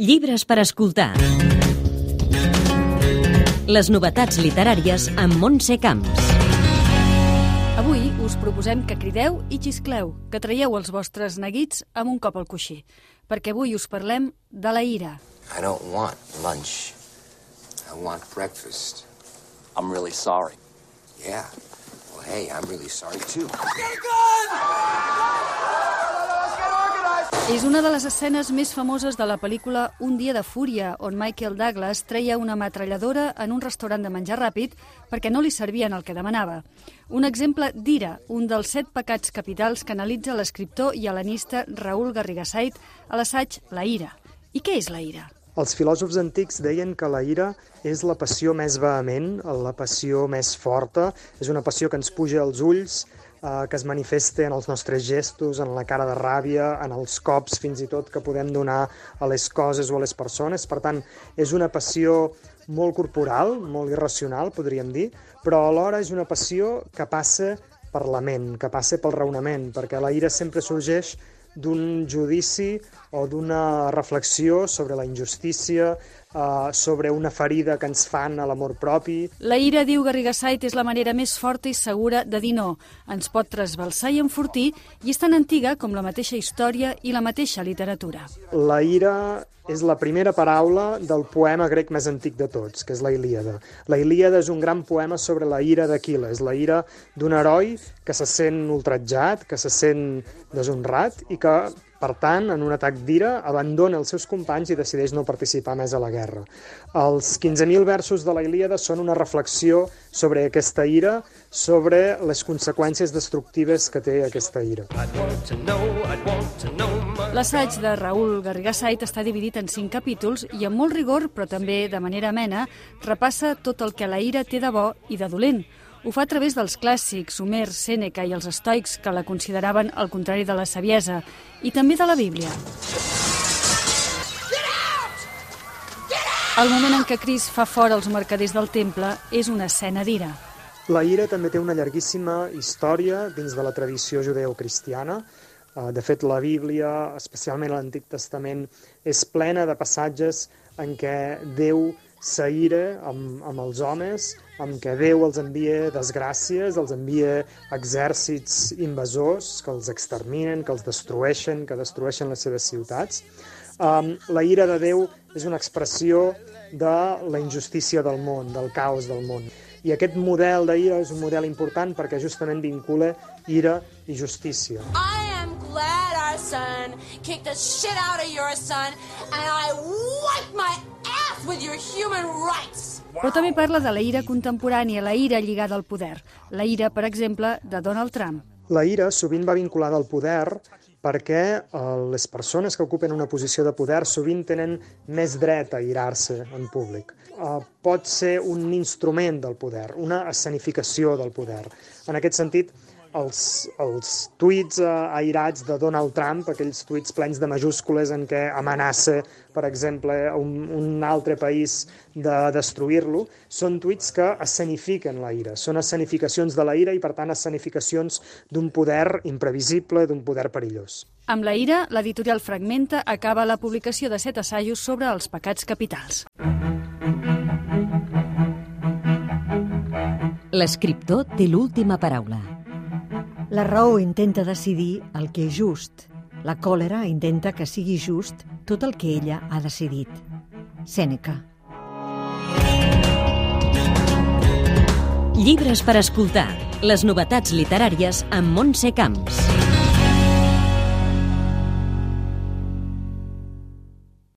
Llibres per escoltar. Les novetats literàries amb Montse Camps. Avui us proposem que crideu i xiscleu, que traieu els vostres neguits amb un cop al coixí, perquè avui us parlem de la ira. I don't want lunch. I want breakfast. I'm really sorry. Yeah. Well, hey, I'm really sorry too. És una de les escenes més famoses de la pel·lícula Un dia de fúria, on Michael Douglas treia una metralladora en un restaurant de menjar ràpid perquè no li servien el que demanava. Un exemple d'ira, un dels set pecats capitals que analitza l'escriptor i helenista Raül Garrigasait a l'assaig La ira. I què és la ira? Els filòsofs antics deien que la ira és la passió més vehement, la passió més forta, és una passió que ens puja als ulls, eh, que es manifesta en els nostres gestos, en la cara de ràbia, en els cops fins i tot que podem donar a les coses o a les persones. Per tant, és una passió molt corporal, molt irracional, podríem dir, però alhora és una passió que passa per la ment, que passa pel raonament, perquè la ira sempre sorgeix d'un judici o d'una reflexió sobre la injustícia, eh, sobre una ferida que ens fan a l'amor propi. La ira, diu Garrigasait, és la manera més forta i segura de dir no. Ens pot trasbalsar i enfortir i és tan antiga com la mateixa història i la mateixa literatura. La ira és la primera paraula del poema grec més antic de tots, que és la Ilíada. La Ilíada és un gran poema sobre la ira d'Aquiles, la ira d'un heroi que se sent ultratjat, que se sent deshonrat i que, per tant, en un atac d'ira, abandona els seus companys i decideix no participar més a la guerra. Els 15.000 versos de la Ilíada són una reflexió sobre aquesta ira, sobre les conseqüències destructives que té aquesta ira. L'assaig de Raül Garrigasait està dividit en cinc capítols i amb molt rigor, però també de manera amena, repassa tot el que la ira té de bo i de dolent. Ho fa a través dels clàssics, Homer, Sèneca i els estoics, que la consideraven el contrari de la saviesa, i també de la Bíblia. El moment en què Cris fa fora els mercaders del temple és una escena d'ira. La ira també té una llarguíssima història dins de la tradició judeocristiana. Eh, De fet, la Bíblia, especialment l'Antic Testament, és plena de passatges en què Déu s'aira amb, amb els homes, en què Déu els envia desgràcies, els envia exèrcits invasors que els exterminen, que els destrueixen, que destrueixen les seves ciutats. Um, la ira de Déu és una expressió de la injustícia del món, del caos del món. I aquest model d'ira és un model important perquè justament vincula ira i justícia. I am glad our son kicked the shit out of your son, and I wiped my with your human rights. Però també parla de la ira contemporània, la ira lligada al poder. La ira, per exemple, de Donald Trump. La ira sovint va vinculada al poder perquè eh, les persones que ocupen una posició de poder sovint tenen més dret a irar-se en públic. Eh, pot ser un instrument del poder, una escenificació del poder. En aquest sentit, els, els tuits eh, airats de Donald Trump, aquells tuits plens de majúscules en què amenaça, per exemple, un, un altre país de destruir-lo, són tuits que escenifiquen la ira. Són escenificacions de la ira i, per tant, escenificacions d'un poder imprevisible, d'un poder perillós. Amb la ira, l'editorial Fragmenta acaba la publicació de set assajos sobre els pecats capitals. L'escriptor té l'última paraula. La raó intenta decidir el que és just. La còlera intenta que sigui just tot el que ella ha decidit. Sèneca. Llibres per escoltar. Les novetats literàries amb Montse Camps.